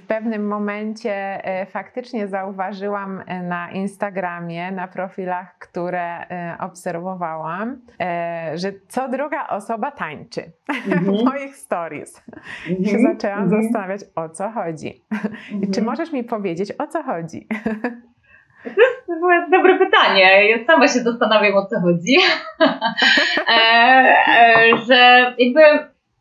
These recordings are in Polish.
W pewnym momencie e, faktycznie zauważyłam e, na Instagramie, na profilach, które e, obserwowałam, że co druga osoba tańczy mm -hmm. w moich stories. Mm -hmm. Się zaczęłam mm -hmm. zastanawiać, o co chodzi. Czy mhm. możesz mi powiedzieć, o co chodzi? To jest dobre pytanie. Ja sama się zastanawiam, o co chodzi. e, e, że jakby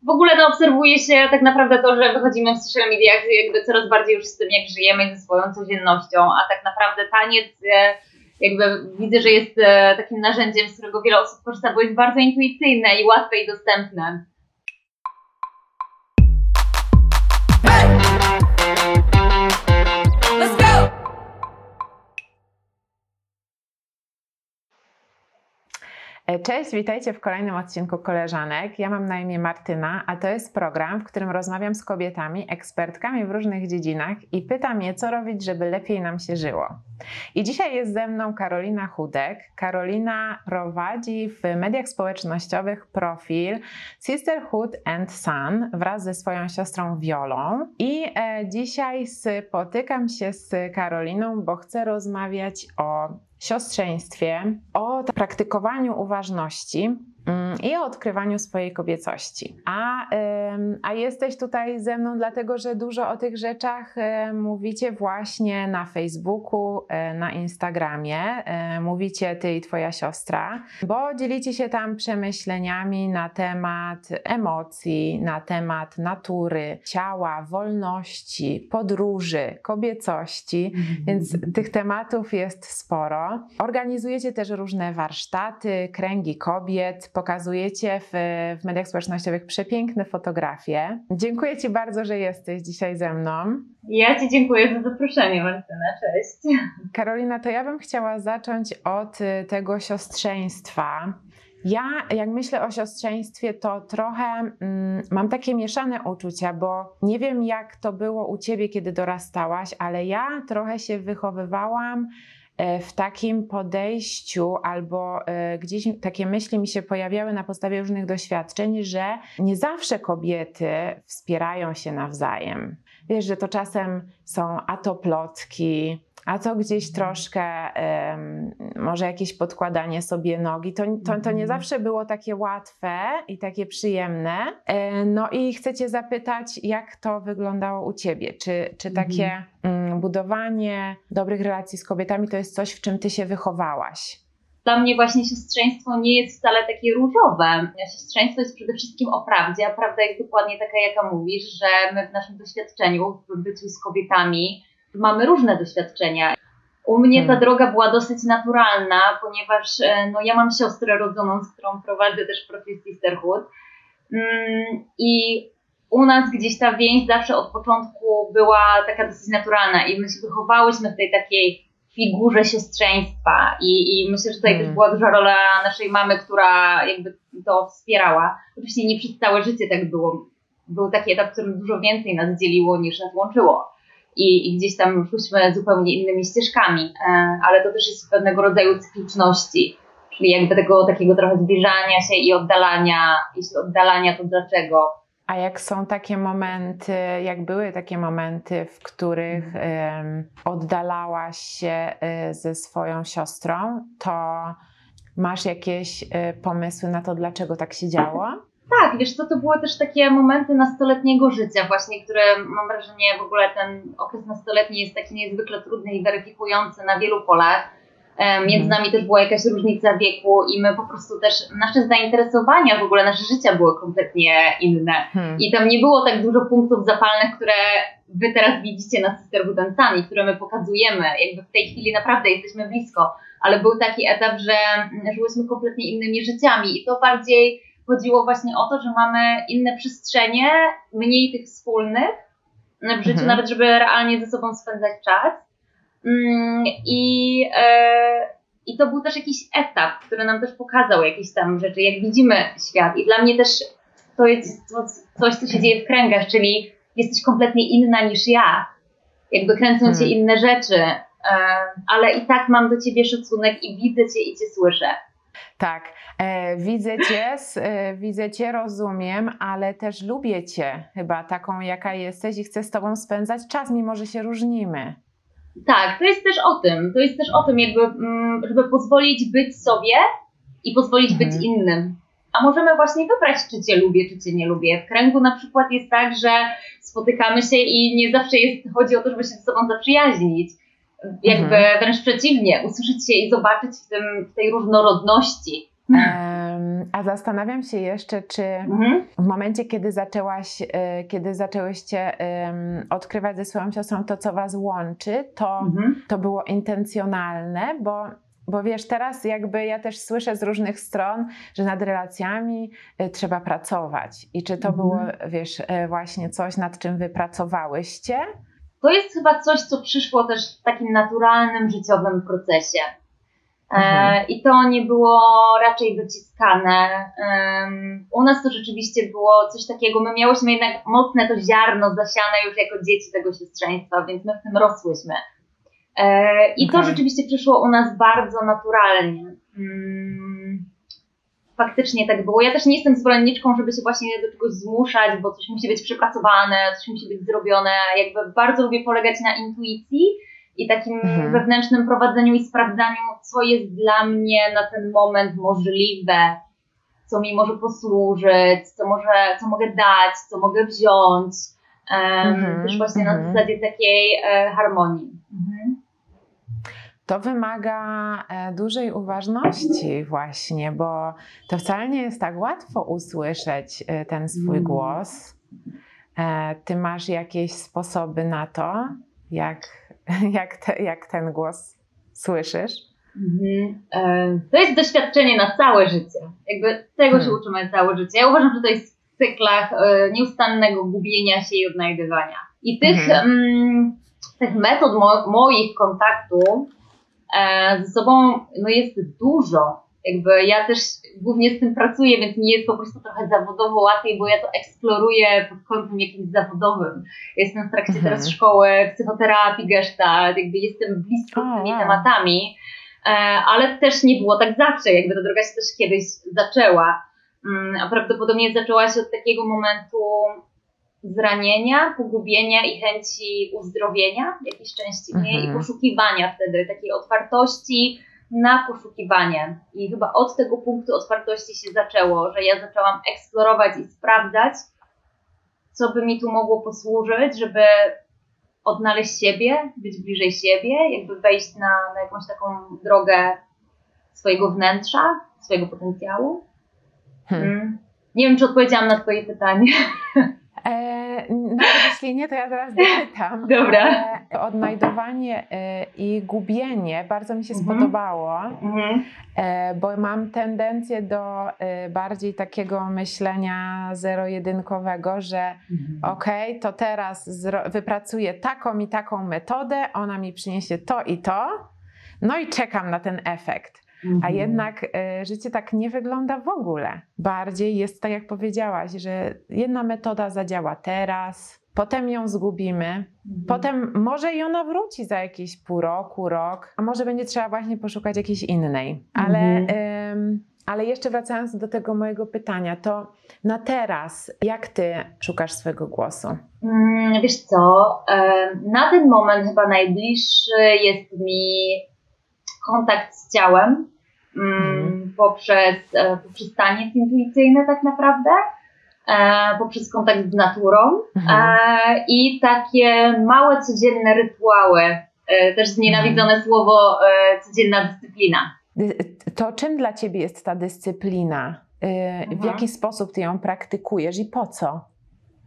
w ogóle no, obserwuje się tak naprawdę to, że wychodzimy w social mediach jakby coraz bardziej już z tym, jak żyjemy ze swoją codziennością, a tak naprawdę taniec e, jakby widzę, że jest e, takim narzędziem, z którego wiele osób korzysta, bo jest bardzo intuicyjne i łatwe i dostępne. E, cześć, witajcie w kolejnym odcinku Koleżanek. Ja mam na imię Martyna, a to jest program, w którym rozmawiam z kobietami, ekspertkami w różnych dziedzinach i pytam je, co robić, żeby lepiej nam się żyło. I dzisiaj jest ze mną Karolina Chudek. Karolina prowadzi w mediach społecznościowych profil Sisterhood and Son wraz ze swoją siostrą Wiolą. I e, dzisiaj spotykam się z Karoliną, bo chcę rozmawiać o siostrzeństwie, o praktykowaniu uważności i o odkrywaniu swojej kobiecości. A, a jesteś tutaj ze mną dlatego, że dużo o tych rzeczach mówicie właśnie na Facebooku, e, na Instagramie. E, mówicie ty i twoja siostra, bo dzielicie się tam przemyśleniami na temat emocji, na temat natury, ciała, wolności, podróży, kobiecości, więc tych tematów jest sporo. Organizujecie też różne warsztaty, kręgi kobiet, pokazujecie w, w mediach społecznościowych przepiękne fotografie. Dziękuję Ci bardzo, że jesteś dzisiaj ze mną. Ja Ci dziękuję za zaproszenie, Martyna. Cześć. Karolina, to ja bym chciała zacząć od y, tego siostrzeństwa. Ja, jak myślę o siostrzeństwie, to trochę mm, mam takie mieszane uczucia, bo nie wiem, jak to było u ciebie, kiedy dorastałaś, ale ja trochę się wychowywałam w takim podejściu albo e, gdzieś takie myśli mi się pojawiały na podstawie różnych doświadczeń, że nie zawsze kobiety wspierają się nawzajem. Wiesz, że to czasem są atoplotki, a to gdzieś mhm. troszkę może jakieś podkładanie sobie nogi. To, to, to nie mhm. zawsze było takie łatwe i takie przyjemne. E, no i chcę Cię zapytać, jak to wyglądało u Ciebie? Czy, czy takie um, budowanie dobrych relacji z kobietami to jest coś, w czym Ty się wychowałaś? dla mnie właśnie siostrzeństwo nie jest wcale takie różowe. Siostrzeństwo jest przede wszystkim o prawdzie, a prawda jest dokładnie taka, jaka mówisz, że my w naszym doświadczeniu, w byciu z kobietami, mamy różne doświadczenia. U mnie ta hmm. droga była dosyć naturalna, ponieważ e, no, ja mam siostrę rodzoną, z którą prowadzę też profil Sisterhood. Mm, I u nas gdzieś ta więź zawsze od początku była taka dosyć naturalna i my się wychowałyśmy w tej takiej figurze siostrzeństwa i, i myślę, że tutaj hmm. też była duża rola naszej mamy, która jakby to wspierała. Oczywiście nie przez całe życie tak było. Był taki etap, w którym dużo więcej nas dzieliło niż nas łączyło i, i gdzieś tam szłyśmy zupełnie innymi ścieżkami, e, ale to też jest pewnego rodzaju cykliczności, czyli jakby tego takiego trochę zbliżania się i oddalania, jeśli oddalania to dlaczego. A jak są takie momenty, jak były takie momenty, w których um, oddalałaś się y, ze swoją siostrą, to masz jakieś y, pomysły na to, dlaczego tak się działo? Tak, wiesz co, to były też takie momenty nastoletniego życia właśnie, które mam wrażenie w ogóle ten okres nastoletni jest taki niezwykle trudny i weryfikujący na wielu polach. Między mhm. nami też była jakaś różnica wieku i my po prostu też, nasze zainteresowania, w ogóle nasze życia były kompletnie inne. Hmm. I tam nie było tak dużo punktów zapalnych, które wy teraz widzicie na Sisterhood and które my pokazujemy. Jakby w tej chwili naprawdę jesteśmy blisko, ale był taki etap, że żyłyśmy kompletnie innymi życiami i to bardziej chodziło właśnie o to, że mamy inne przestrzenie, mniej tych wspólnych w życiu, mhm. nawet żeby realnie ze sobą spędzać czas. Mm, I, e, I to był też jakiś etap, który nam też pokazał jakieś tam rzeczy, jak widzimy świat. I dla mnie też to jest coś, co się dzieje w kręgach, czyli jesteś kompletnie inna niż ja. Jakby kręcą cię hmm. inne rzeczy, e, ale i tak mam do ciebie szacunek i widzę cię i cię słyszę. Tak, e, widzę cię, e, widzę cię, rozumiem, ale też lubię cię chyba taką, jaka jesteś i chcę z tobą spędzać czas, mimo że się różnimy. Tak, to jest też o tym, to jest też o tym, jakby, mm, żeby pozwolić być sobie i pozwolić mhm. być innym. A możemy właśnie wybrać, czy cię lubię, czy cię nie lubię. W kręgu na przykład jest tak, że spotykamy się i nie zawsze jest, chodzi o to, żeby się ze sobą zaprzyjaźnić jakby mhm. wręcz przeciwnie, usłyszeć się i zobaczyć w, tym, w tej różnorodności. Um, a zastanawiam się jeszcze, czy mhm. w momencie, kiedy zaczęłaś, e, kiedy zaczęłyście um, odkrywać ze swoją siostrą to, co was łączy, to, mhm. to było intencjonalne, bo bo wiesz, teraz jakby ja też słyszę z różnych stron, że nad relacjami y, trzeba pracować. I czy to mhm. było, wiesz, y, właśnie coś, nad czym wy pracowałyście? To jest chyba coś, co przyszło też w takim naturalnym, życiowym procesie. E, mhm. I to nie było raczej dociskane. U nas to rzeczywiście było coś takiego, my miałyśmy jednak mocne to ziarno zasiane już jako dzieci tego siostrzeństwa, więc my w tym rosłyśmy. E, I to rzeczywiście przyszło u nas bardzo naturalnie. Faktycznie tak było. Ja też nie jestem zwolenniczką, żeby się właśnie do czegoś zmuszać, bo coś musi być przepracowane, coś musi być zrobione. Jakby bardzo lubię polegać na intuicji i takim mhm. wewnętrznym prowadzeniu i sprawdzaniu, co jest dla mnie na ten moment możliwe, co mi może posłużyć, co, może, co mogę dać, co mogę wziąć. Um, mhm. Też właśnie na mhm. zasadzie takiej e, harmonii. Mhm to wymaga e, dużej uważności, właśnie, bo to wcale nie jest tak łatwo usłyszeć e, ten swój mm. głos. E, ty masz jakieś sposoby na to, jak, jak, te, jak ten głos słyszysz? Mhm. To jest doświadczenie na całe życie. Jakby tego hmm. się uczymy całe życie. Ja uważam, że to jest w cyklach nieustannego gubienia się i odnajdywania. I tych, hmm. mm, tych metod mo moich kontaktów E, ze sobą no jest dużo. Jakby ja też głównie z tym pracuję, więc mi jest po prostu trochę zawodowo łatwiej, bo ja to eksploruję pod kątem jakimś zawodowym. Jestem w trakcie mhm. teraz szkoły psychoterapii, gestalt, jakby jestem blisko oh, tymi tematami, e, ale też nie było tak zawsze, jakby ta droga się też kiedyś zaczęła. Mm, a prawdopodobnie zaczęła się od takiego momentu zranienia, pogubienia i chęci uzdrowienia jakiejś części mnie mhm. i poszukiwania wtedy, takiej otwartości na poszukiwanie. I chyba od tego punktu otwartości się zaczęło, że ja zaczęłam eksplorować i sprawdzać, co by mi tu mogło posłużyć, żeby odnaleźć siebie, być bliżej siebie, jakby wejść na, na jakąś taką drogę swojego wnętrza, swojego potencjału. Hmm. Hmm. Nie wiem, czy odpowiedziałam na Twoje pytanie. E, nawet jeśli nie, to ja zaraz dopytam. Dobra. Odnajdowanie e, i gubienie bardzo mi się mhm. spodobało, mhm. E, bo mam tendencję do e, bardziej takiego myślenia zero-jedynkowego, że mhm. okej, okay, to teraz wypracuję taką i taką metodę, ona mi przyniesie to i to, no i czekam na ten efekt. Mhm. A jednak y, życie tak nie wygląda w ogóle. Bardziej jest tak, jak powiedziałaś, że jedna metoda zadziała teraz, potem ją zgubimy, mhm. potem może i ona wróci za jakieś pół roku, rok, a może będzie trzeba właśnie poszukać jakiejś innej. Ale. Mhm. Ale jeszcze wracając do tego mojego pytania, to na teraz, jak ty szukasz swojego głosu? Mm, wiesz co, na ten moment chyba najbliższy jest mi kontakt z ciałem, mm, poprzez, e, poprzez taniec intuicyjny tak naprawdę, e, poprzez kontakt z naturą mhm. e, i takie małe codzienne rytuały, też znienawidzone mhm. słowo codzienna dyscyplina. To czym dla Ciebie jest ta dyscyplina? W mhm. jaki sposób Ty ją praktykujesz i po co?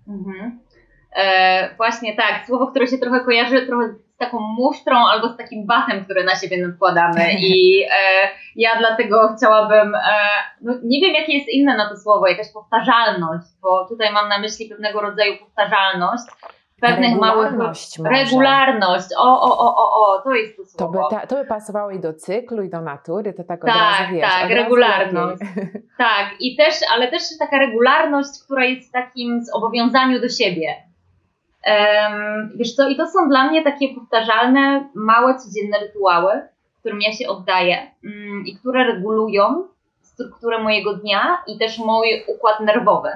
Mhm. E, właśnie tak, słowo, które się trochę kojarzy trochę z taką musztrą albo z takim bachem, który na siebie nakładamy i e, ja dlatego chciałabym, e, no nie wiem jakie jest inne na to słowo, jakaś powtarzalność, bo tutaj mam na myśli pewnego rodzaju powtarzalność, pewnych małych... Może. Regularność, o, o, o, o, o, to jest to słowo. To by, ta, to by pasowało i do cyklu, i do natury, to tak od tak, razu wiesz. Tak, regularność. Tak, i też, ale też taka regularność, która jest w takim zobowiązaniu do siebie wiesz co, i to są dla mnie takie powtarzalne, małe, codzienne rytuały, którym ja się oddaję mm, i które regulują strukturę mojego dnia i też mój układ nerwowy.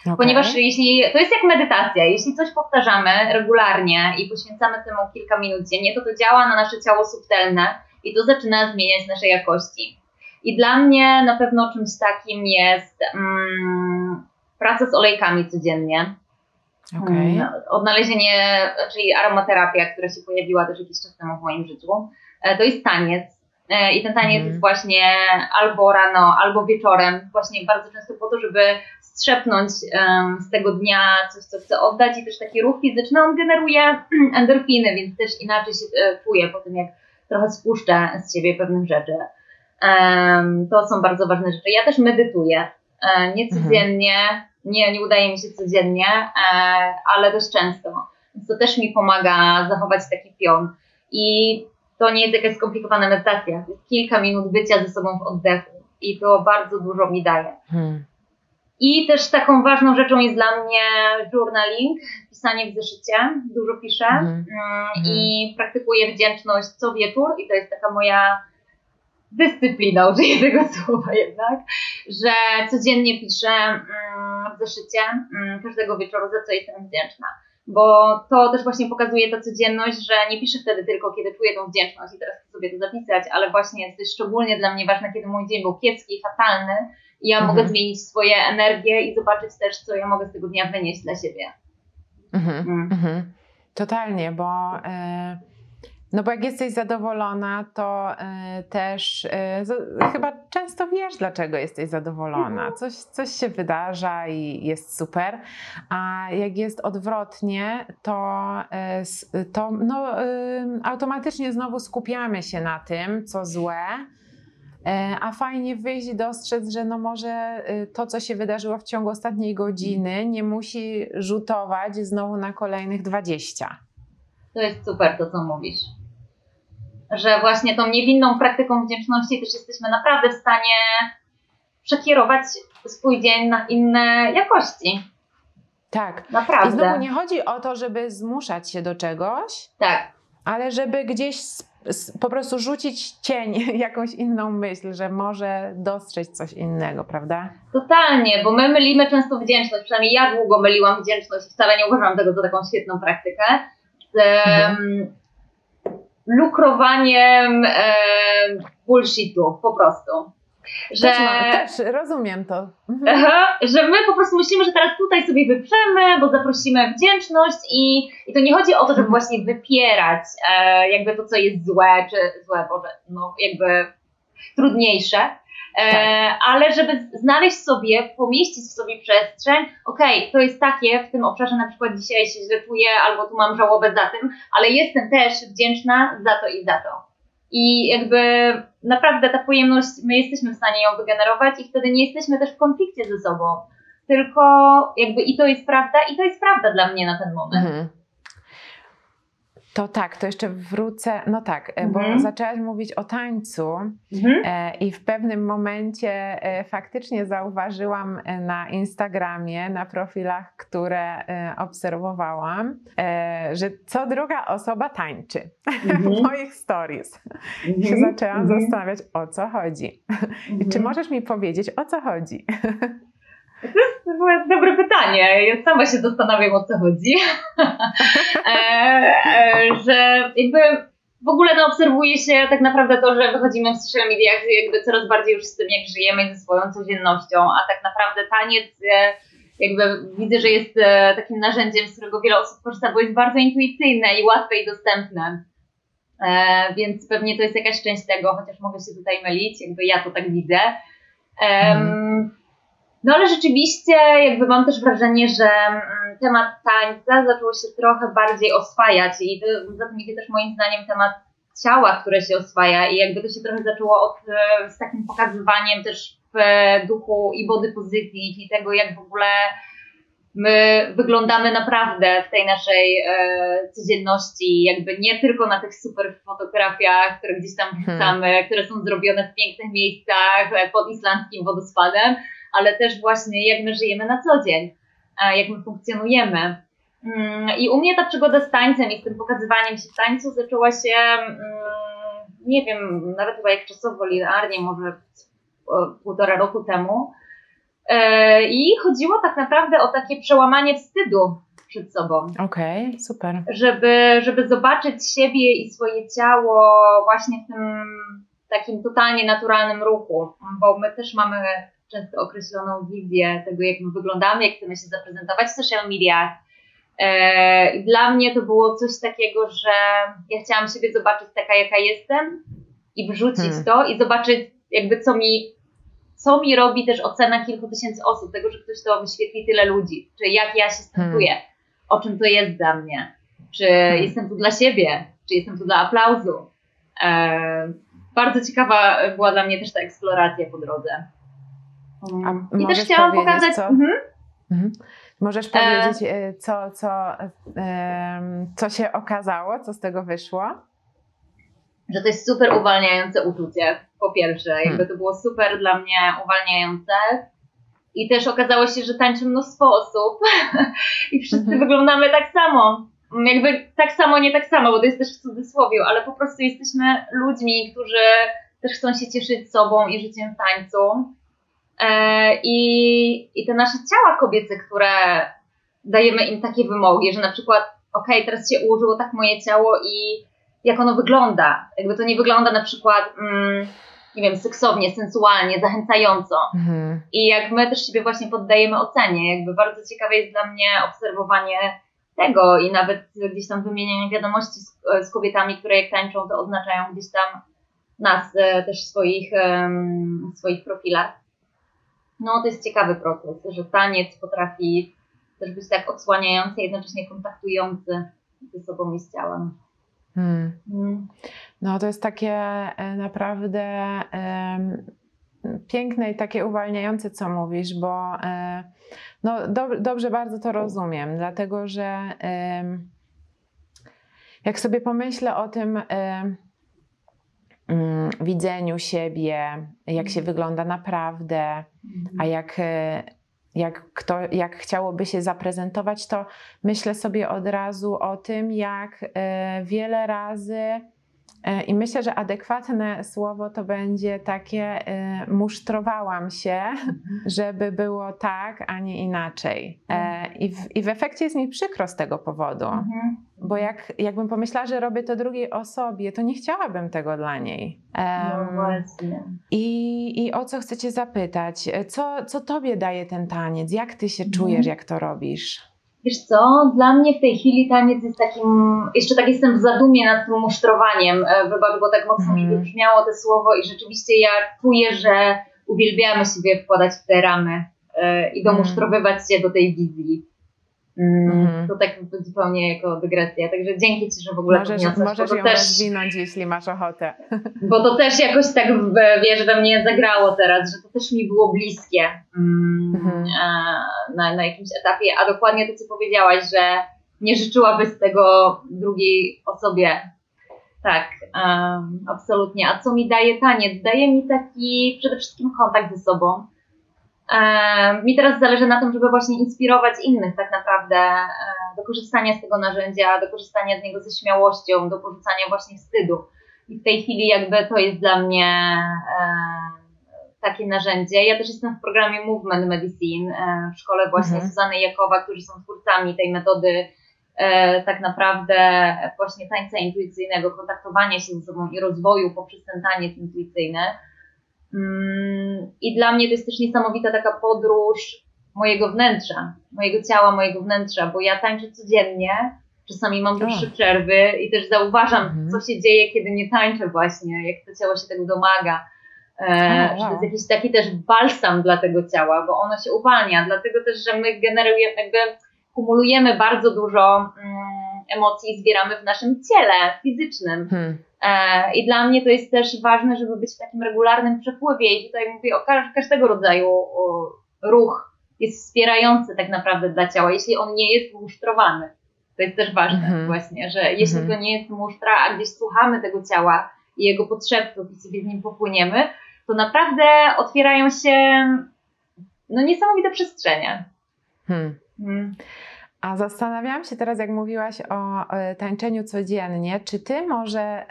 Okay. Ponieważ jeśli to jest jak medytacja, jeśli coś powtarzamy regularnie i poświęcamy temu kilka minut dziennie, to to działa na nasze ciało subtelne i to zaczyna zmieniać nasze jakości. I dla mnie na pewno czymś takim jest mm, praca z olejkami codziennie. Okay. Mm, odnalezienie, czyli aromaterapia, która się pojawiła też jakiś czas temu w moim życiu. E, to jest taniec. E, I ten taniec mm. jest właśnie albo rano, albo wieczorem, właśnie bardzo często po to, żeby strzepnąć um, z tego dnia coś, co chcę oddać i też taki ruch fizyczny, on generuje endorfiny, więc też inaczej się e, czuję po tym, jak trochę spuszczę z siebie pewnych rzeczy. Um, to są bardzo ważne rzeczy. Ja też medytuję. E, nie mhm. codziennie, mhm. Nie, nie udaje mi się codziennie, e, ale też często. To też mi pomaga zachować taki pion. I to nie jest jakaś skomplikowana medytacja. To jest kilka minut bycia ze sobą w oddechu. I to bardzo dużo mi daje. Hmm. I też taką ważną rzeczą jest dla mnie journaling, pisanie w zeszycie, dużo piszę mm. Mm, i mhm. praktykuję wdzięczność co wieczór i to jest taka moja dyscyplina, użyję tego słowa jednak, że codziennie piszę mm, w zeszycie każdego wieczoru, za co jestem wdzięczna. Bo to też właśnie pokazuje ta codzienność, że nie piszę wtedy tylko, kiedy czuję tą wdzięczność i teraz chcę sobie to zapisać, ale właśnie jest to szczególnie dla mnie ważne, kiedy mój dzień był kiepski, fatalny, i ja mhm. mogę zmienić swoje energie i zobaczyć też, co ja mogę z tego dnia wynieść dla siebie. Mhm. Mm. Mhm. Totalnie, bo. Y no bo jak jesteś zadowolona, to y, też y, chyba często wiesz, dlaczego jesteś zadowolona. Mhm. Coś, coś się wydarza i jest super. A jak jest odwrotnie, to, y, to no, automatycznie znowu skupiamy się na tym, co złe E, a fajnie wyjść i dostrzec, że no może y, to, co się wydarzyło w ciągu ostatniej godziny, nie musi rzutować znowu na kolejnych 20. To jest super to, co mówisz. Że właśnie tą niewinną praktyką wdzięczności też jesteśmy naprawdę w stanie przekierować swój dzień na inne jakości. Tak. Naprawdę. I znowu nie chodzi o to, żeby zmuszać się do czegoś. Tak. Ale żeby gdzieś po prostu rzucić cień, jakąś inną myśl, że może dostrzec coś innego, prawda? Totalnie, bo my mylimy często wdzięczność, przynajmniej ja długo myliłam wdzięczność, wcale nie uważam tego za taką świetną praktykę, z mhm. Lukrowaniem bullshitu po prostu. Że, też, ma, też rozumiem to. Mhm. Aha, że my po prostu myślimy, że teraz tutaj sobie wyprzemy, bo zaprosimy wdzięczność i, i to nie chodzi o to, żeby mhm. właśnie wypierać e, jakby to, co jest złe, czy złe, Boże, no jakby trudniejsze, e, tak. ale żeby znaleźć sobie, pomieścić w sobie przestrzeń, okej, okay, to jest takie, w tym obszarze na przykład dzisiaj się źle czuję, albo tu mam żałobę za tym, ale jestem też wdzięczna za to i za to. I jakby naprawdę ta pojemność, my jesteśmy w stanie ją wygenerować i wtedy nie jesteśmy też w konflikcie ze sobą. Tylko jakby i to jest prawda, i to jest prawda dla mnie na ten moment. Mhm. To tak, to jeszcze wrócę. No tak, mhm. bo zaczęłaś mówić o tańcu mhm. e, i w pewnym momencie e, faktycznie zauważyłam e, na Instagramie, na profilach, które e, obserwowałam, e, że co druga osoba tańczy mhm. w moich stories. I się mhm. zaczęłam mhm. zastanawiać, o co chodzi. I czy możesz mi powiedzieć, o co chodzi? To jest dobre pytanie. Ja sama się zastanawiam, o co chodzi. e, e, że jakby w ogóle no, obserwuje się tak naprawdę to, że wychodzimy w social mediach jakby coraz bardziej już z tym, jak żyjemy ze swoją codziennością, a tak naprawdę taniec e, jakby widzę, że jest e, takim narzędziem, z którego wiele osób korzysta, bo jest bardzo intuicyjne i łatwe i dostępne. E, więc pewnie to jest jakaś część tego, chociaż mogę się tutaj mylić, jakby ja to tak widzę. Um, no ale rzeczywiście jakby mam też wrażenie, że mm, temat tańca zaczął się trochę bardziej oswajać i za tym idzie też moim zdaniem temat ciała, które się oswaja i jakby to się trochę zaczęło od, e, z takim pokazywaniem też w duchu i body positive i tego, jak w ogóle my wyglądamy naprawdę w tej naszej e, codzienności, jakby nie tylko na tych super fotografiach, które gdzieś tam hmm. wrzucamy, hmm. które są zrobione w pięknych miejscach e, pod islandzkim wodospadem, ale też właśnie jak my żyjemy na co dzień, jak my funkcjonujemy. Mm, I u mnie ta przygoda z tańcem i z tym pokazywaniem się w tańcu zaczęła się, mm, nie wiem, nawet chyba jak czasowo linearnie, może półtora roku temu. E, I chodziło tak naprawdę o takie przełamanie wstydu przed sobą. Okej, okay, super. Żeby, żeby zobaczyć siebie i swoje ciało właśnie w tym takim totalnie naturalnym ruchu, bo my też mamy często określoną wizję tego, jak my wyglądamy, jak chcemy się zaprezentować w social mediach. E, dla mnie to było coś takiego, że ja chciałam siebie zobaczyć taka, jaka jestem i wrzucić hmm. to i zobaczyć jakby co mi, co mi robi też ocena kilku tysięcy osób, tego, że ktoś to wyświetli tyle ludzi, czy jak ja się stępuję, hmm. o czym to jest dla mnie, czy hmm. jestem tu dla siebie, czy jestem tu dla aplauzu. E, bardzo ciekawa była dla mnie też ta eksploracja po drodze. A I też chciałam pokazać. Co? Mhm. Mhm. Możesz powiedzieć, e... co, co, e, co się okazało, co z tego wyszło? Że to jest super uwalniające uczucie, po pierwsze. Jakby hmm. to było super dla mnie uwalniające. I też okazało się, że tańczy mnóstwo osób i wszyscy mhm. wyglądamy tak samo. Jakby tak samo, nie tak samo, bo to jest też w cudzysłowie, ale po prostu jesteśmy ludźmi, którzy też chcą się cieszyć sobą i życiem w tańcu. E, I, I te nasze ciała kobiece, które dajemy im takie wymogi, że na przykład, ok, teraz się ułożyło tak moje ciało i jak ono wygląda. Jakby to nie wygląda na przykład, mm, nie wiem, seksownie, sensualnie, zachęcająco. Mhm. I jak my też siebie właśnie poddajemy ocenie, jakby bardzo ciekawe jest dla mnie obserwowanie tego i nawet gdzieś tam wymienianie wiadomości z, z kobietami, które jak tańczą, to oznaczają gdzieś tam nas e, też w swoich, w swoich profilach. No to jest ciekawy proces, że taniec potrafi też być tak odsłaniający, jednocześnie kontaktujący ze sobą i z ciałem. Hmm. Hmm. No to jest takie e, naprawdę piękne i takie uwalniające, co mówisz, bo um, no, do, dobrze bardzo to rozumiem, dlatego że jak sobie pomyślę o tym Mm, widzeniu siebie, jak się wygląda naprawdę, a mhm. jak, e, jak, kto, jak chciałoby się zaprezentować, to myślę sobie od razu o tym, jak e, wiele razy I myślę, że adekwatne słowo to będzie takie e, musztrowałam się, mhm. żeby było tak, a nie inaczej. E, mhm. I w, I w efekcie jest mi przykro z tego powodu, mhm. bo jak, jakbym pomyślała, że robię to drugiej osobie, to nie chciałabym tego dla niej. No właśnie. I, I o co chcecie zapytać? Co, co tobie daje ten taniec? Jak ty się czujesz, jak to robisz? Wiesz co, dla mnie w tej chwili taniec jest takim, jeszcze tak jestem w zadumie nad tym musztrowaniem, e, wybacz, bo tak mocno mi mhm. wybrzmiało to słowo i rzeczywiście ja czuję, że uwielbiamy sobie wkładać w te ramy e, i domusztrowywać się do tej wizji. Mm, To tak zupełnie jako dygresja. Także dzięki Ci, że w ogóle możesz, podniosłeś. Możesz ją też, rozwinąć, jeśli masz ochotę. Bo to też jakoś tak, wiesz, we mnie zagrało teraz, że to też mi było bliskie mm, mhm. na, na jakimś etapie. A dokładnie to, co powiedziałaś, że nie życzyłabyś tego drugiej osobie. Tak, um, absolutnie. A co mi daje taniec? Daje mi taki przede wszystkim kontakt ze sobą mi teraz zależy na tym, żeby właśnie inspirować innych tak naprawdę do korzystania z tego narzędzia, do korzystania z niego ze śmiałością, do porzucania właśnie wstydu. I w tej chwili jakby to jest dla mnie takie narzędzie. Ja też jestem w programie Movement Medicine w szkole właśnie mhm. Suzany Jakowa, którzy są twórcami tej metody tak naprawdę właśnie tańca intuicyjnego, kontaktowania się ze sobą i rozwoju poprzez ten taniec intuicyjny. Mm, I dla mnie to jest też niesamowita taka podróż mojego wnętrza, mojego ciała, mojego wnętrza, bo ja tańczę codziennie, czasami mam dłuższe przerwy i też zauważam, mhm. co się dzieje, kiedy nie tańczę właśnie, jak to ciało się tego domaga. E, wow. Że to jest jakiś taki też balsam dla tego ciała, bo ono się uwalnia, dlatego też, że my generujemy, jakby kumulujemy bardzo dużo mm, emocji i zbieramy w naszym ciele fizycznym. Hmm. E, I dla mnie to jest też ważne, żeby być w takim regularnym przepływie i tutaj mówię o każdego rodzaju ruch jest wspierający tak naprawdę dla ciała, jeśli on nie jest musztrowany. To jest też ważne mm -hmm. właśnie, że jeśli mm -hmm. to nie jest musztra, a gdzieś słuchamy tego ciała i jego potrzebów i sobie z nim popłyniemy, to naprawdę otwierają się no, niesamowite przestrzenie. Hmm. Hmm. A zastanawiałam się teraz, jak mówiłaś o e, tańczeniu codziennie, czy ty może e,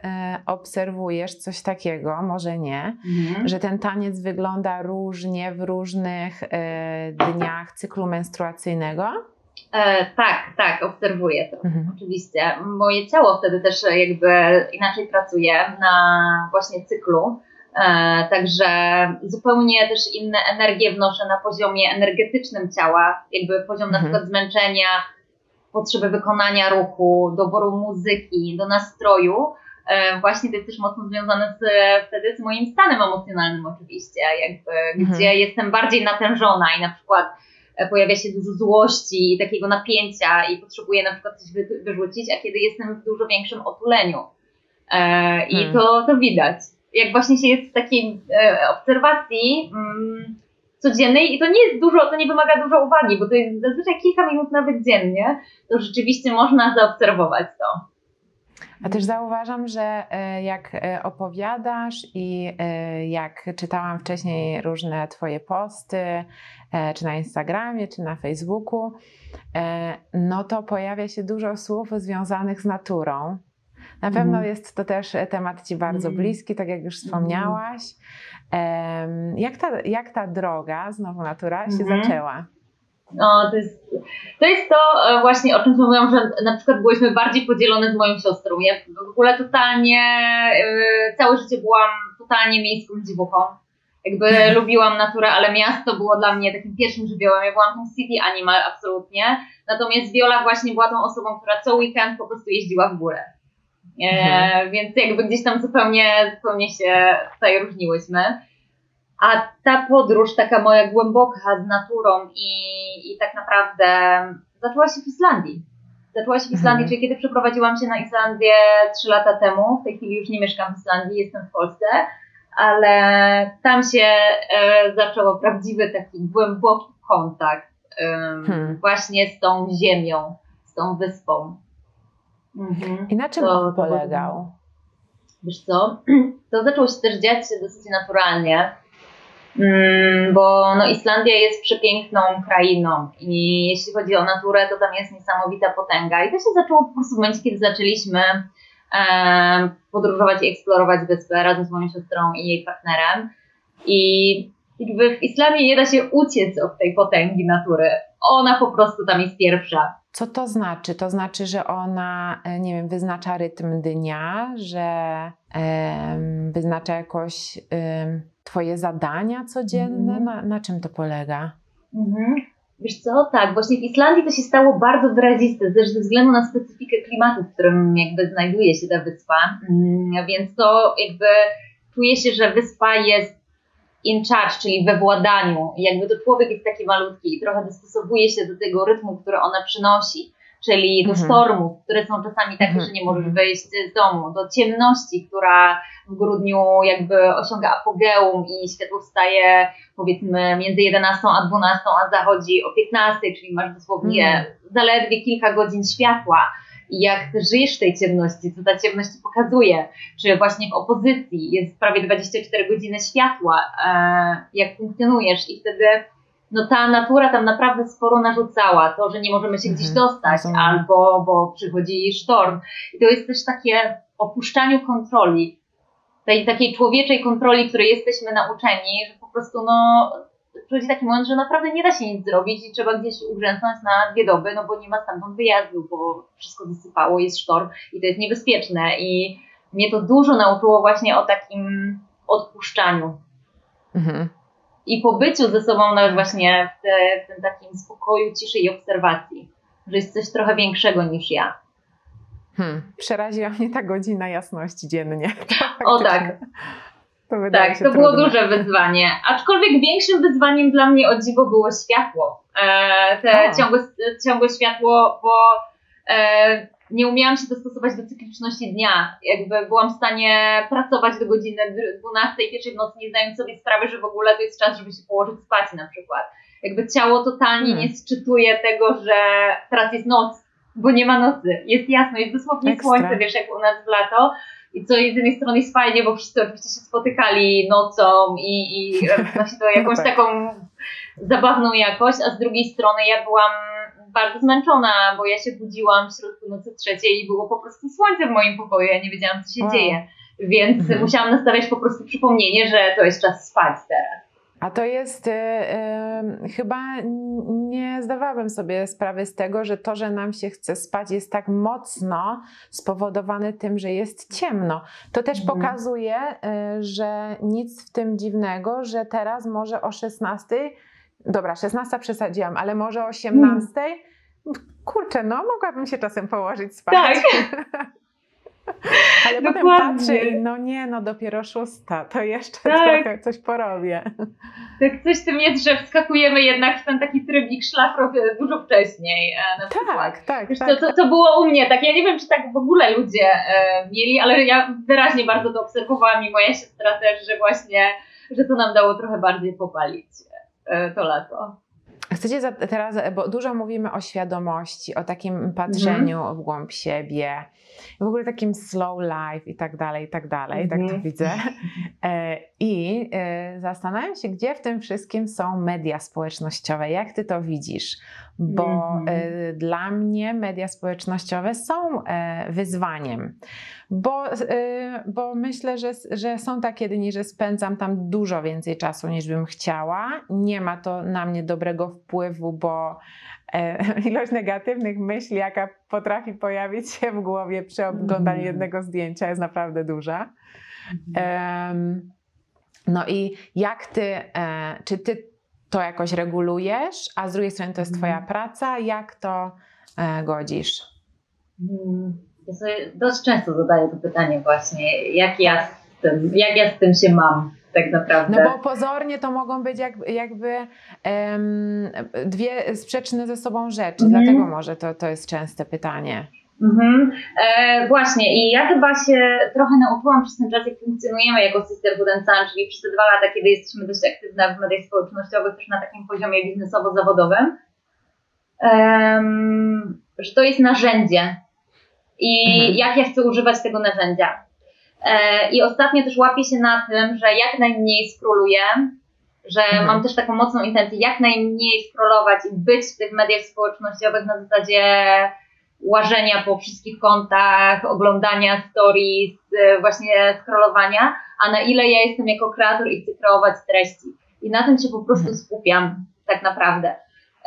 obserwujesz coś takiego, może nie, mhm. że ten taniec wygląda różnie w różnych e, dniach cyklu menstruacyjnego? E, tak, tak, obserwuję to. Mhm. Oczywiście. Moje ciało wtedy też jakby inaczej pracuje na właśnie cyklu. E, także zupełnie też inne energie wnoszę na poziomie energetycznym ciała, jakby poziom mhm. na przykład zmęczenia, potrzeby wykonania ruchu, doboru muzyki, do nastroju. E, właśnie to jest też mocno związane z, wtedy z moim stanem emocjonalnym oczywiście, jakby, mhm. gdzie jestem bardziej natężona i na przykład e, pojawia się dużo złości i takiego napięcia i potrzebuję na przykład coś wyrzucić, a kiedy jestem w dużo większym otuleniu. I hmm. to, to widać jak właśnie się jest w takiej e, obserwacji mm, codziennej i to nie jest dużo, to nie wymaga dużo uwagi, bo to jest zazwyczaj kilka minut nawet dziennie, to rzeczywiście można zaobserwować to. A też zauważam, że e, jak e, opowiadasz i jak czytałam wcześniej różne Twoje posty, czy na Instagramie, czy na Facebooku, no to pojawia się dużo słów związanych z naturą. Na pewno mhm. jest to też temat Ci bardzo mhm. bliski, tak jak już wspomniałaś. Jak ta, jak ta droga, znowu natura, się mhm. zaczęła? No, to jest, to jest to e, właśnie, o czym mówiłam, że na przykład byłyśmy bardziej podzielone z moją siostrą. Ja w ogóle totalnie, e, całe życie byłam totalnie miejską dziewuchą. Jakby lubiłam naturę, ale miasto było dla mnie takim pierwszym żywiołem. Ja byłam tą city animal absolutnie. Natomiast Viola właśnie była tą osobą, która co weekend po prostu jeździła w górę. E, mhm. Więc jakby gdzieś tam zupełnie, zupełnie się tutaj różniłyśmy. A ta podróż, taka moja głęboka z naturą i, i tak naprawdę zaczęła się w Islandii. Zaczęła się w Islandii, mhm. czyli kiedy przeprowadziłam się na Islandię trzy lata temu. W tej chwili już nie mieszkam w Islandii, jestem w Polsce, ale tam się e, zaczął prawdziwy taki głęboki kontakt e, hmm. właśnie z tą ziemią, z tą wyspą. Mhm. I na czym to, on polegał? Wiesz co, to zaczęło się też dziać dosyć naturalnie, mm, bo no, Islandia jest przepiękną krainą i jeśli chodzi o naturę, to tam jest niesamowita potęga. I to się zaczęło po prostu w momencie, kiedy zaczęliśmy podróżować i eksplorować wyspę razem z moją siostrą i jej partnerem. I jakby w Islamie nie da się uciec od tej potęgi natury. Ona po prostu tam jest pierwsza. Co to znaczy? To znaczy, że ona, e, nie wiem, wyznacza rytm dnia, że um, wyznacza jakoś um, Twoje zadania codzienne? Mm. Na, na, czym to polega? Mhm. Wiesz co, tak, właśnie w Islandii to się stało bardzo wyraziste, też ze względu na specyfikę klimatu, w którym jakby znajduje się ta wyspa, mm, więc to jakby czuje się, że wyspa jest in charge, czyli we władaniu. jakby to człowiek jest taki malutki i trochę dostosowuje się do tego rytmu, który ona przynosi, czyli do mhm. stormów, które są czasami takie, mhm. że nie możesz wyjść z domu, do ciemności, która w grudniu jakby osiąga apogeum i światło wstaje powiedzmy między 11 a 12, a zachodzi o 15, czyli masz dosłownie mhm. zaledwie kilka godzin światła jak żyjesz w tej ciemności, co ta ciemność pokazuje, czy właśnie w opozycji jest prawie 24 godziny światła, e, jak funkcjonujesz i wtedy no ta natura tam naprawdę sporo narzucała, to, że nie możemy się gdzieś mhm. dostać, albo bo przychodzi sztorm. I to jest też takie opuszczaniu kontroli, tej takiej człowieczej kontroli, której jesteśmy nauczeni, że po prostu no przychodzi taki moment, że naprawdę nie da się nic zrobić i trzeba gdzieś ugrzęznąć na dwie doby, no bo nie ma stamtąd wyjazdu, bo wszystko zasypało, jest sztorm i to jest niebezpieczne. I mnie to dużo nauczyło właśnie o takim odpuszczaniu. Mhm. I pobyciu ze sobą nawet właśnie w, te, w tym takim spokoju, ciszy i obserwacji, że jest coś trochę większego niż ja. Hmm. Przeraziła mnie ta godzina jasności dziennie. o tak. To tak, to było duże wyzwanie. Aczkolwiek większym wyzwaniem dla mnie o dziwo było światło. E, te ciągłe, ciągłe światło, bo e, nie umiałam się dostosować do cykliczności dnia. Jakby byłam w stanie pracować do godziny 12, pierwszej w nocy, nie zdając sobie sprawy, że w ogóle to jest czas, żeby się położyć spać na przykład. Jakby ciało totalnie hmm. nie sczytuje tego, że teraz jest noc, bo nie ma nocy. Jest jasno, jest dosłownie Ekstra. słońce, wiesz, jak u nas w lato i co z jednej strony jest fajnie, bo wszyscy oczywiście się spotykali nocą i, i wnosi to jakąś tak. taką zabawną jakość, a z drugiej strony ja byłam bardzo zmęczona, bo ja się budziłam w środku nocy trzeciej i było po prostu słońce w moim pokoju, ja nie wiedziałam, co się wow. dzieje. Więc mhm. musiałam nastawiać po prostu przypomnienie, że to jest czas spać teraz. A to jest, y, y, chyba nie zdawałabym sobie sprawy z tego, że to, że nam się chce spać, jest tak mocno spowodowane tym, że jest ciemno. To też mhm. pokazuje, y, że nic w tym dziwnego, że teraz może o 16, dobra, 16 przesadziłam, ale może o 18. Mhm. Kurczę, no mogłabym się czasem położyć spać. Tak. Ale Dokładnie. potem patrzę i no nie, no dopiero szósta, to jeszcze tak. trochę coś porobię. Tak, coś w tym jest, że wskakujemy jednak w ten taki trybik szlafrok dużo wcześniej. E, na tak, tak, Wiesz, tak. To, to, to było u mnie tak, ja nie wiem, czy tak w ogóle ludzie e, mieli, ale ja wyraźnie bardzo to obserwowałam i moja siostra też, że właśnie, że to nam dało trochę bardziej popalić e, to lato. Chcecie teraz, bo dużo mówimy o świadomości, o takim patrzeniu w głąb siebie, w ogóle takim slow life i tak dalej, i tak dalej, tak to mhm. widzę. E, I e, zastanawiam się, gdzie w tym wszystkim są media społecznościowe, jak ty to widzisz? Bo mm. dla mnie media społecznościowe są wyzwaniem bo, bo myślę, że, że są takie dni, że spędzam tam dużo więcej czasu niż bym chciała. Nie ma to na mnie dobrego wpływu, bo e, ilość negatywnych myśli, jaka potrafi pojawić się w głowie przy oglądaniu mm. jednego zdjęcia, jest naprawdę duża. No i jak ty, e, czy ty to jakoś regulujesz, a z drugiej strony to jest Twoja mm. praca, jak to e, godzisz? Mm. Ja sobie dość często zadaję to pytanie właśnie, jak ja z tym, jak ja z tym się mam tak naprawdę. No bo pozornie to mogą być jak, jakby um, dwie sprzeczne ze sobą rzeczy, mhm. dlatego może to, to jest częste pytanie. Mhm. E, właśnie i ja chyba się trochę nauczyłam przez ten czas, jak funkcjonujemy jako Sisterhood and Son, czyli przez te dwa lata, kiedy jesteśmy dość aktywne w mediach społecznościowych, też na takim poziomie biznesowo-zawodowym, um, że to jest narzędzie, i mhm. jak ja chcę używać tego narzędzia. E, I ostatnio też łapię się na tym, że jak najmniej scrolluję, że mhm. mam też taką mocną intencję, jak najmniej scrollować i być w tych mediach społecznościowych na zasadzie łażenia po wszystkich kontach, oglądania stories, e, właśnie scrollowania, a na ile ja jestem jako kreator i chcę kreować treści. I na tym się po prostu mhm. skupiam, tak naprawdę.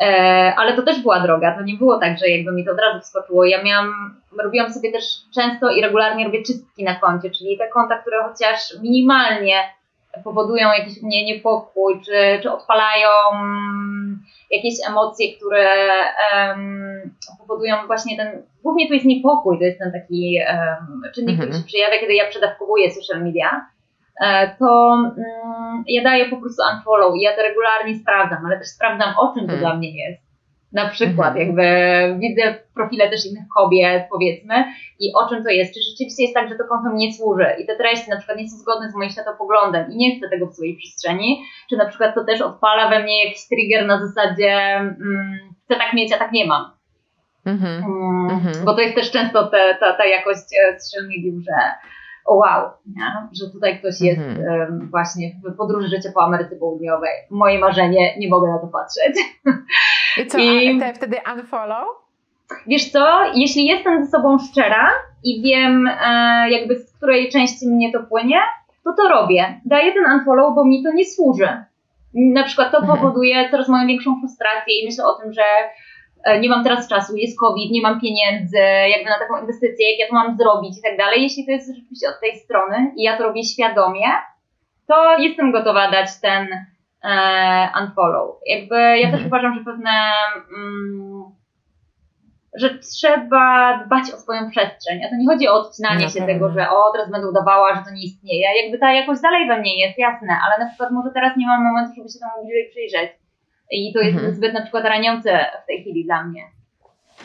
E, ale to też była droga, to nie było tak, że jakby mi to od razu wskoczyło. Ja miałam, robiłam sobie też często i regularnie robię czystki na koncie, czyli te konta, które chociaż minimalnie powodują jakiś mnie niepokój, czy, czy odpalają jakieś emocje, które um, powodują właśnie ten, głównie to jest niepokój, to jest ten taki um, czynnik, mhm. który się przejawia, kiedy ja przedawkowuję social media E, to mm, ja daję po prostu unfollow i ja to regularnie sprawdzam, ale też sprawdzam o czym to hmm. dla mnie jest. Na przykład, hmm. jakby widzę profile też innych kobiet, powiedzmy, i o czym to jest. Czy rzeczywiście jest tak, że to konto mi nie służy i te treści na przykład nie są zgodne z moim światopoglądem i nie chcę tego w swojej przestrzeni, czy na przykład to też odpala we mnie jakiś trigger na zasadzie mm, chcę tak mieć, a tak nie mam. Mm-hmm. Mm, Bo to jest też często te, ta, ta jakość e, social mediów, że wow, nie? że tutaj ktoś jest mhm. właśnie w podróży życia po Ameryce Południowej. Moje marzenie, nie mogę na to patrzeć. I co, I, te wtedy unfollow? Wiesz co, jeśli jestem ze sobą szczera i wiem e, jakby z której części mnie to płynie, to to robię. Daję ten unfollow, bo mi to nie służy. Na przykład to mhm. powoduje coraz moją większą frustrację i myślę o tym, że E, nie mam teraz czasu, jest COVID, nie mam pieniędzy, jakby na taką inwestycję, jak ja to mam zrobić i tak dalej. Jeśli to jest rzeczywiście od tej strony i ja to robię świadomie, to jestem gotowa dać ten unfollow. Jakby ja też mhm. uważam, że pewne, mm, że trzeba dbać o swoją przestrzeń. A to nie chodzi o odcinanie no, się tego, że o, teraz będę udawała, że to nie istnieje. Jakby ta jakość dalej we mnie jest, jasne, ale na przykład może teraz nie mam momentu, żeby się temu bliżej przyjrzeć i to jest mhm. zbyt na przykład raniące w tej chwili dla mnie.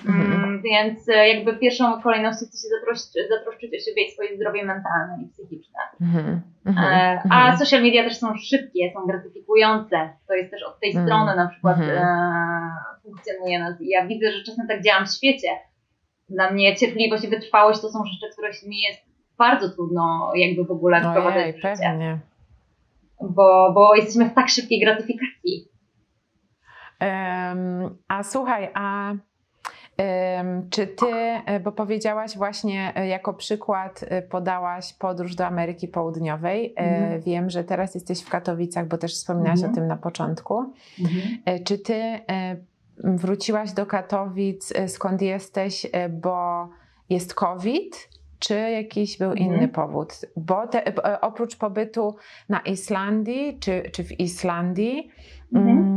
Mhm. Mm, więc e, jakby pierwszą kolejnością chcę się zatroszczyć, zatroszczyć o siebie i swoje zdrowie mentalne i psychiczne. Mhm. mhm. E, a mhm. social media też są szybkie, są gratyfikujące. To jest też od tej mhm. strony na przykład e, funkcjonuje nas. Ja widzę, że czasem tak działam w świecie. Dla mnie cierpliwość i wytrwałość to są rzeczy, które mi jest bardzo trudno jakby w ogóle wprowadzać w życie. Pewnie. Bo, bo jesteśmy w tak szybkiej gratyfikacji a słuchaj, a Czy ty, e, bo powiedziałaś właśnie e, jako przykład, e, podałaś podróż do Ameryki Południowej. Mhm. Wiem, że teraz jesteś w Katowicach, bo też wspominałaś mhm. o tym na początku. Mhm. Czy ty wróciłaś do Katowic, skąd jesteś, bo jest COVID? Czy jakiś był inny mhm. powód? Bo te, oprócz pobytu na Islandii czy, czy w Islandii, mhm. mm,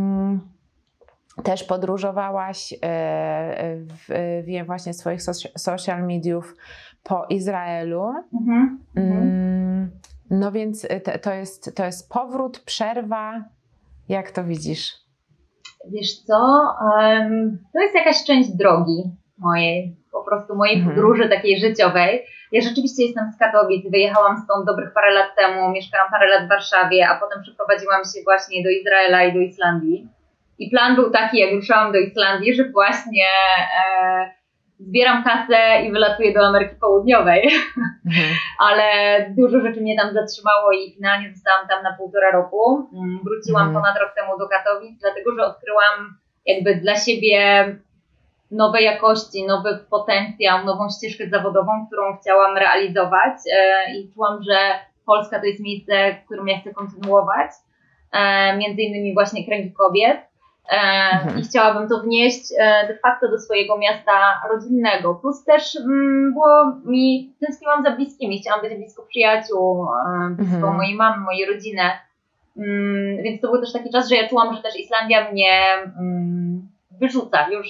też podróżowałaś, e, w, wiem właśnie swoich social mediów po Izraelu. Mhm. Mm, no więc to jest, to jest powrót, przerwa. Jak to widzisz? Wiesz co, to jest jakaś część drogi mojej, po prostu mojej mhm. podróży takiej życiowej. Ja rzeczywiście jestem z Katowic, wyjechałam stąd dobrych parę lat temu, mieszkałam parę lat w Warszawie, a potem przeprowadziłam się właśnie do Izraela i do Islandii. I plan był taki, jak ruszałam do Islandii, że właśnie e, zbieram kasę i wylatuję do Ameryki Południowej. Mhm. Ale dużo rzeczy mnie tam zatrzymało i finalnie zostałam tam na półtora roku. Mm, wróciłam mhm. ponad rok temu do Katowic, dlatego że odkryłam jakby dla siebie nowe jakości, nowy potencjał, nową ścieżkę zawodową, którą chciałam realizować e, i czułam, że Polska to jest miejsce, w którym ja chcę kontynuować. E, między innymi właśnie kręgi kobiet. E, mhm. I chciałabym to wnieść e, de facto do swojego miasta rodzinnego. Plus też mm, było mi, tęskniłam za bliskimi, chciałam być blisko przyjaciół, e, blisko mhm. mojej mamy, mojej rodziny. Mm, więc to był też taki czas, że ja czułam, że też Islandia mnie mm, wyrzuca. Już,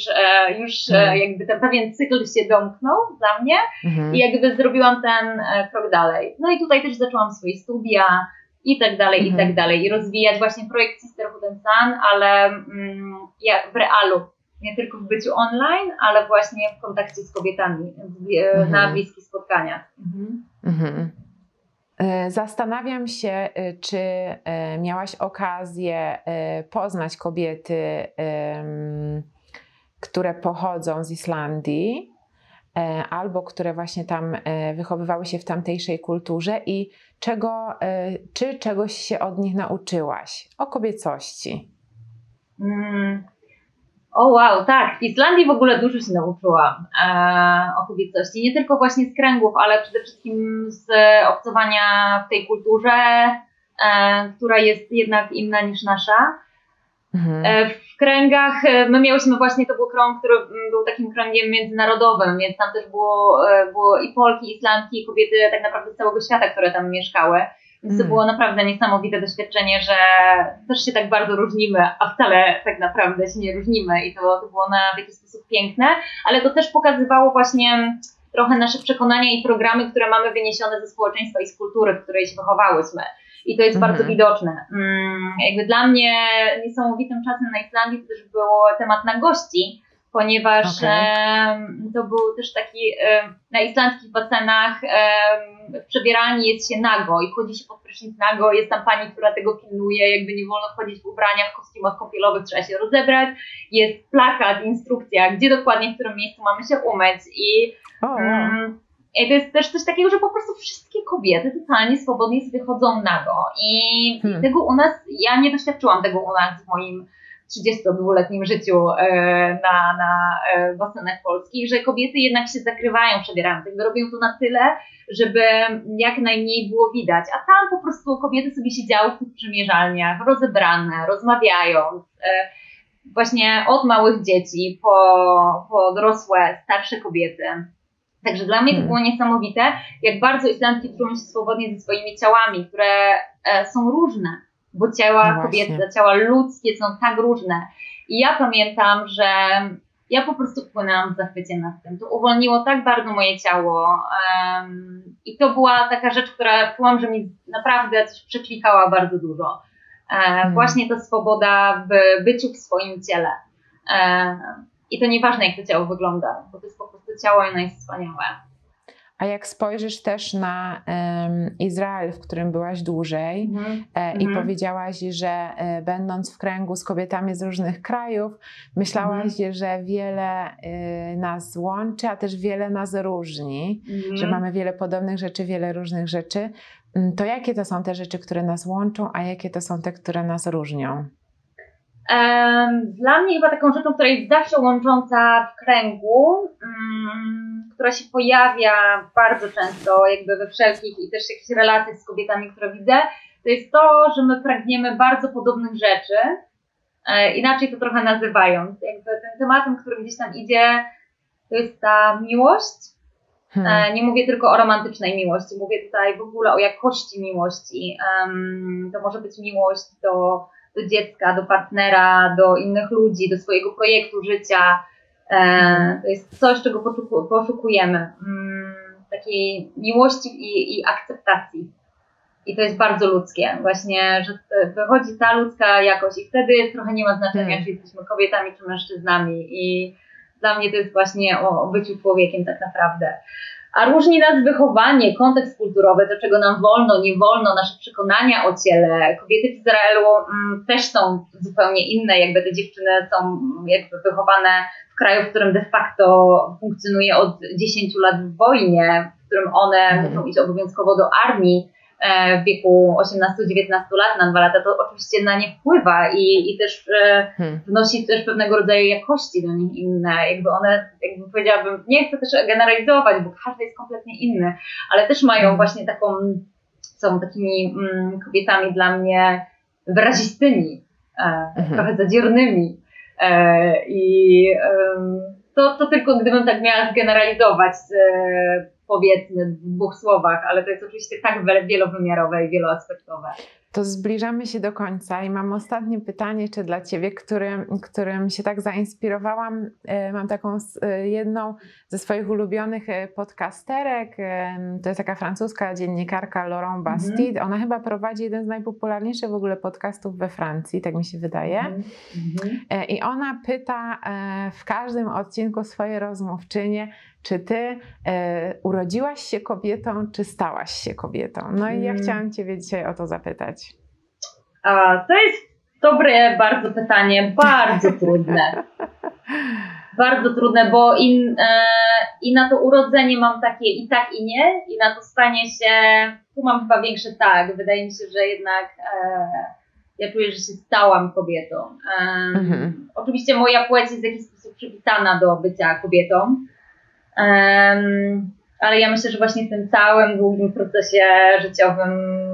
już mhm. jakby ten pewien cykl się domknął dla mnie mhm. i jakby zrobiłam ten krok dalej. No i tutaj też zaczęłam swoje studia, i tak dalej, mhm. i tak mhm. dalej. I rozwijać właśnie projekt Sisterhood and Sun, ale mm, jak w realu. Nie tylko w byciu online, ale właśnie w kontakcie z kobietami, mhm. na bliskich spotkaniach. Mhm. mhm. E, zastanawiam się, e, czy e, miałaś okazję poznać kobiety, które pochodzą z Islandii, E, albo które właśnie tam e, wychowywały się w tamtejszej kulturze i czego, e, czy czegoś się od nich nauczyłaś o kobiecości? Mm. O wow, tak. W Islandii w ogóle dużo się nauczyłam e, o kobiecości. Nie tylko właśnie z kręgów, ale przede wszystkim z obcowania w tej kulturze, e, która jest jednak inna niż nasza. Mhm. E, w kręgach, e, my miałyśmy właśnie, to był krąg, który był takim kręgiem międzynarodowym, więc tam też było, e, było i Polki, i Islandki, i kobiety tak naprawdę z całego świata, które tam mieszkały. Więc to mhm. było naprawdę niesamowite doświadczenie, że też się tak bardzo różnimy, a wcale tak naprawdę się nie różnimy i to, to było na w jakiś sposób piękne, ale to też pokazywało właśnie trochę nasze przekonania i programy, które mamy wyniesione ze społeczeństwa i z kultury, w której się wychowałyśmy i to jest mhm. bardzo widoczne. Mm, jakby dla mnie niesamowitym czasem na Islandii to też był temat nagości, ponieważ okay. to był też taki na islandzkich basenach przebieranie jest się nago i wchodzi się pod prysznic nago, jest tam pani, która tego pilnuje, jakby nie wolno wchodzić w ubraniach, w kostiumach kąpielowych, trzeba się rozebrać, jest plakat, instrukcja, gdzie dokładnie, w którym miejscu mamy się umyć i oh, wow. I to jest też coś takiego, że po prostu wszystkie kobiety totalnie swobodnie sobie chodzą nago. I hmm. tego u nas, ja nie doświadczyłam tego u nas w moim 32-letnim życiu e, na, na e, basenach polskich, że kobiety jednak się zakrywają, przebierają, jakby robią to na tyle, żeby jak najmniej było widać. A tam po prostu kobiety sobie siedziały w tych przymierzalniach, rozebrane, rozmawiając. E, właśnie od małych dzieci po, po dorosłe, starsze kobiety Także dla mnie to hmm. było niesamowite, jak bardzo Islandki czują się swobodnie ze swoimi ciałami, które e, są różne, bo ciała no kobiety, ciała ludzkie są tak różne. I ja pamiętam, że ja po prostu płynęłam w zachwycie nad tym. To uwolniło tak bardzo moje ciało. Um, I to była taka rzecz, która czułam, że mi naprawdę coś przeklikała bardzo dużo. E, hmm. Właśnie ta swoboda w byciu w swoim ciele. E, i to nieważne, jak to ciało wygląda, bo to jest po prostu ciało i ono jest wspaniałe. A jak spojrzysz też na um, Izrael, w którym byłaś dłużej mm-hmm. e, i mm-hmm. powiedziałaś, że e, będąc w kręgu z kobietami z różnych krajów, myślałaś, mm-hmm. że wiele e, nas łączy, a też wiele nas różni, że mamy wiele podobnych rzeczy, wiele różnych rzeczy. Mm, to jakie to są te rzeczy, które nas łączą, a jakie to są te, które nas różnią? Dla mnie chyba taką rzeczą, która jest zawsze łącząca w kręgu, um, która się pojawia bardzo często jakby we wszelkich i też jakichś relacjach z kobietami, które widzę, to jest to, że my pragniemy bardzo podobnych rzeczy, e, inaczej to trochę nazywając. Jakby tym tematem, który gdzieś tam idzie, to jest ta miłość. Hmm. E, nie mówię tylko o romantycznej miłości, mówię tutaj w ogóle o jakości miłości. to może być miłość do, do dziecka, do partnera, do innych ludzi, do swojego projektu życia. E, to jest coś, czego poszukujemy. Mm, takiej miłości i, i akceptacji. I to jest bardzo ludzkie, właśnie, że wychodzi ta ludzka jakość i wtedy trochę nie ma znaczenia, hmm. czy jesteśmy kobietami, czy mężczyznami. I dla mnie to jest właśnie o, o byciu człowiekiem tak naprawdę. A różni nas wychowanie, kontekst kulturowy, to czego nam wolno, nie wolno, nasze przekonania o ciele. Kobiety w Izraelu mm, też są zupełnie inne, jakby te dziewczyny są jakby wychowane w kraju, w którym de facto funkcjonuje od 10 lat w wojnie, w którym one hmm. muszą iść obowiązkowo do armii w wieku 18-19 lat na dwa lata, to oczywiście na nie wpływa i, i też e, hmm. wnosi też pewnego rodzaju jakości do nich inne. Jakby one, jakby powiedziałabym, nie chcę też generalizować, bo każdy jest kompletnie inny, ale też mają hmm. właśnie taką, są takimi mm, kobietami dla mnie wyrazistymi, e, hmm. trochę zadziernymi. E, I to, to tylko gdybym tak miała zgeneralizować e, powiedzmy w dwóch słowach, ale to jest oczywiście tak wielowymiarowe i wieloaspektowe. To zbliżamy się do końca i mam ostatnie pytanie jeszcze dla Ciebie, którym, którym się tak zainspirowałam. E, mam taką e, jedną ze swoich ulubionych e, podcasterek. To jest taka francuska dziennikarka Laurent mhm. Bastide. Ona chyba prowadzi jeden z najpopularniejszych w ogóle podcastów we Francji, tak mi się wydaje. Mm -hmm. I ona pyta w każdym odcinku swojej rozmówczynie, czy ty urodziłaś się kobietą, czy stałaś się kobietą? No i ja chciałam Ciebie dzisiaj o to zapytać. A, to jest dobre bardzo pytanie, bardzo trudne. bardzo trudne, bo in, e, i na to urodzenie mam takie i tak i nie, i na to stanie się, tu mam chyba większy tak. Wydaje mi się, że jednak e, ja czuję, że się stałam kobietą. E, mhm. Oczywiście moja płeć jest w jakiś sposób przypisana do bycia kobietą, ale ja myślę, że właśnie w tym całym długim procesie życiowym,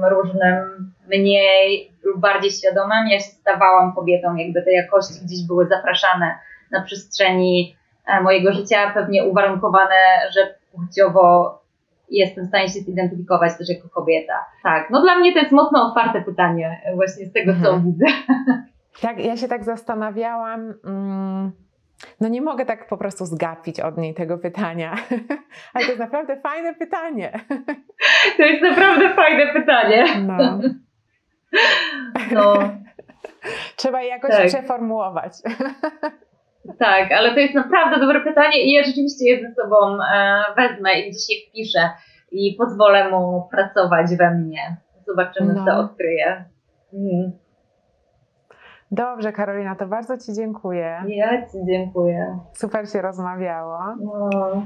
różnym, mniej lub bardziej świadomym, ja się stawałam kobietą, jakby te jakości gdzieś były zapraszane na przestrzeni e, mojego życia, pewnie uwarunkowane, że płciowo jestem w stanie się zidentyfikować też jako kobieta. Tak, no dla mnie to jest mocno otwarte pytanie, właśnie z tego, co mhm. widzę. Tak, ja się tak zastanawiałam. Mm no nie mogę tak po prostu zgapić od niej tego pytania. Ale to jest naprawdę fajne pytanie. To jest naprawdę fajne pytanie. No. No. Trzeba je jakoś tak. przeformułować. Tak, ale to jest naprawdę dobre pytanie i ja rzeczywiście je ze sobą e, wezmę i je wpiszę i pozwolę mu pracować we mnie. Zobaczymy, no. co odkryje. Mhm. Dobrze, Karolina, to bardzo Ci dziękuję. Ja Ci dziękuję. Super się rozmawiało. No.